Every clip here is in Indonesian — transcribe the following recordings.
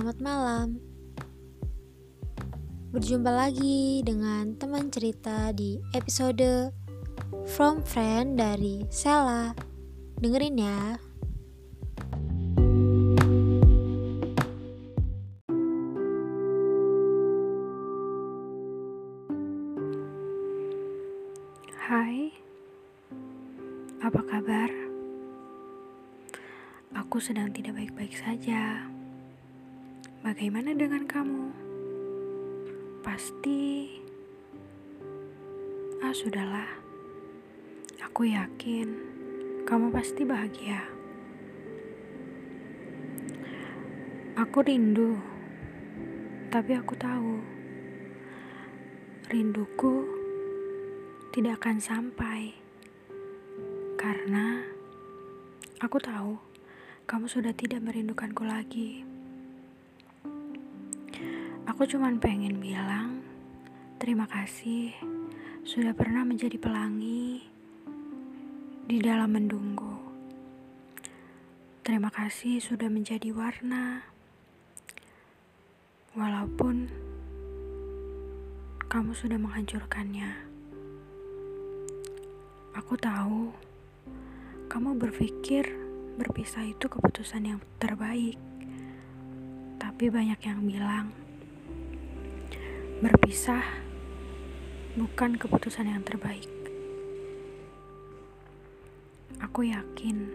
selamat malam. Berjumpa lagi dengan teman cerita di episode From Friend dari Sela. Dengerin ya. Hai, apa kabar? Aku sedang tidak baik-baik saja. Bagaimana dengan kamu? Pasti, ah, sudahlah. Aku yakin kamu pasti bahagia. Aku rindu, tapi aku tahu rinduku tidak akan sampai karena aku tahu kamu sudah tidak merindukanku lagi. Aku cuma pengen bilang terima kasih sudah pernah menjadi pelangi di dalam mendunggu. Terima kasih sudah menjadi warna, walaupun kamu sudah menghancurkannya. Aku tahu kamu berpikir berpisah itu keputusan yang terbaik, tapi banyak yang bilang berpisah bukan keputusan yang terbaik. Aku yakin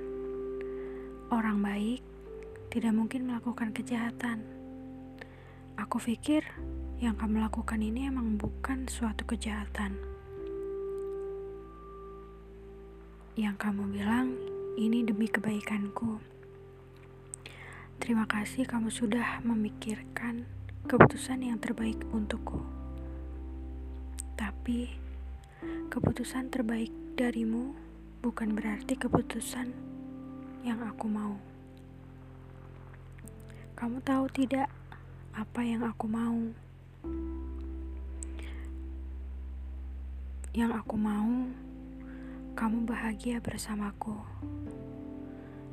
orang baik tidak mungkin melakukan kejahatan. Aku pikir yang kamu lakukan ini emang bukan suatu kejahatan. yang kamu bilang ini demi kebaikanku. Terima kasih kamu sudah memikirkan keputusan yang terbaik untukku. Tapi keputusan terbaik darimu bukan berarti keputusan yang aku mau. Kamu tahu tidak apa yang aku mau? Yang aku mau kamu bahagia bersamaku.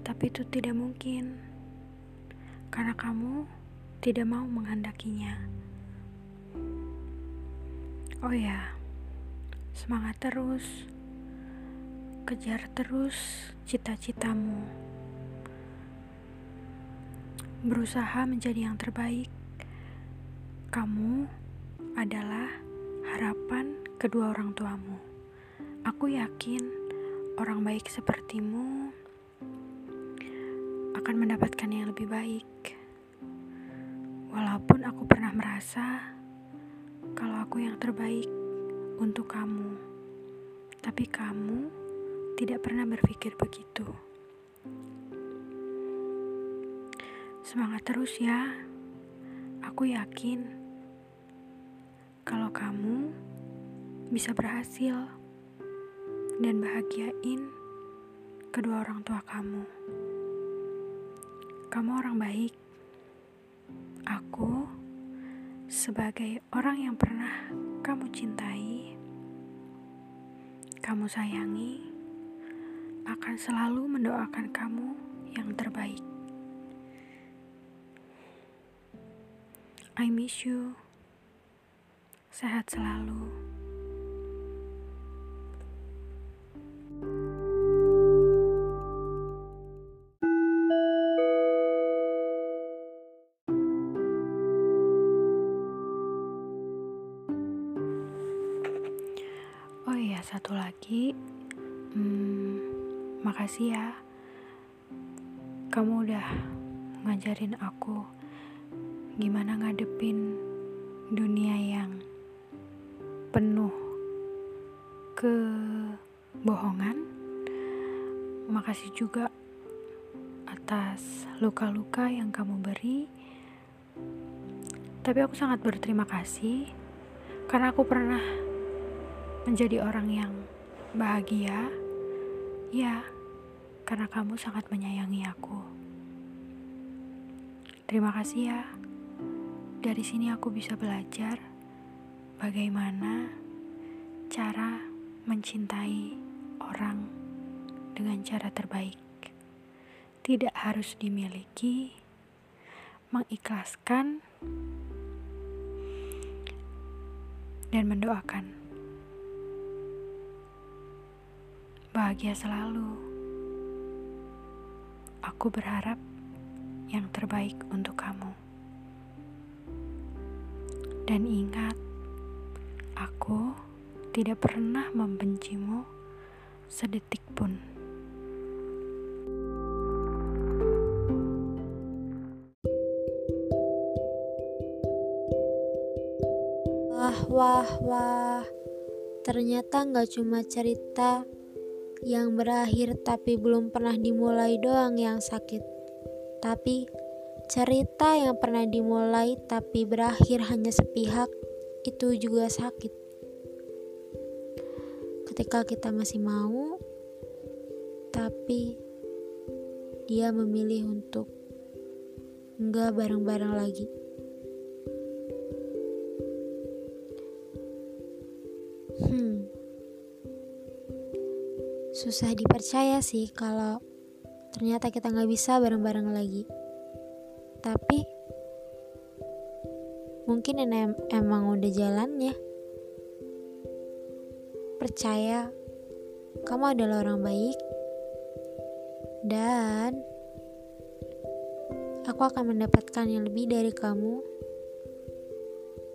Tapi itu tidak mungkin, karena kamu tidak mau menghendakinya. Oh ya, semangat terus, kejar terus cita-citamu, berusaha menjadi yang terbaik. Kamu adalah harapan kedua orang tuamu. Aku yakin orang baik sepertimu akan mendapatkan yang lebih baik. Walaupun aku pernah merasa kalau aku yang terbaik untuk kamu, tapi kamu tidak pernah berpikir begitu. Semangat terus ya. Aku yakin kalau kamu bisa berhasil dan bahagiain kedua orang tua kamu. Kamu orang baik. Aku, sebagai orang yang pernah kamu cintai, kamu sayangi, akan selalu mendoakan kamu yang terbaik. I miss you. Sehat selalu. Satu lagi, hmm, makasih ya, kamu udah ngajarin aku gimana ngadepin dunia yang penuh kebohongan. Makasih juga atas luka-luka yang kamu beri. Tapi aku sangat berterima kasih karena aku pernah menjadi orang yang bahagia, ya, karena kamu sangat menyayangi aku. Terima kasih ya. Dari sini aku bisa belajar bagaimana cara mencintai orang dengan cara terbaik. Tidak harus dimiliki, mengikhlaskan, dan mendoakan. Bahagia selalu. Aku berharap yang terbaik untuk kamu. Dan ingat, aku tidak pernah membencimu sedetik pun. Wah, wah, wah. Ternyata nggak cuma cerita yang berakhir tapi belum pernah dimulai doang yang sakit. Tapi cerita yang pernah dimulai tapi berakhir hanya sepihak itu juga sakit. Ketika kita masih mau, tapi dia memilih untuk enggak bareng-bareng lagi. Susah dipercaya sih kalau ternyata kita nggak bisa bareng-bareng lagi. Tapi mungkin em emang udah jalannya. Percaya kamu adalah orang baik dan aku akan mendapatkan yang lebih dari kamu.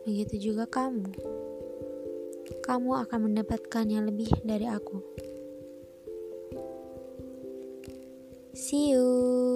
Begitu juga kamu kamu akan mendapatkan yang lebih dari aku. See you.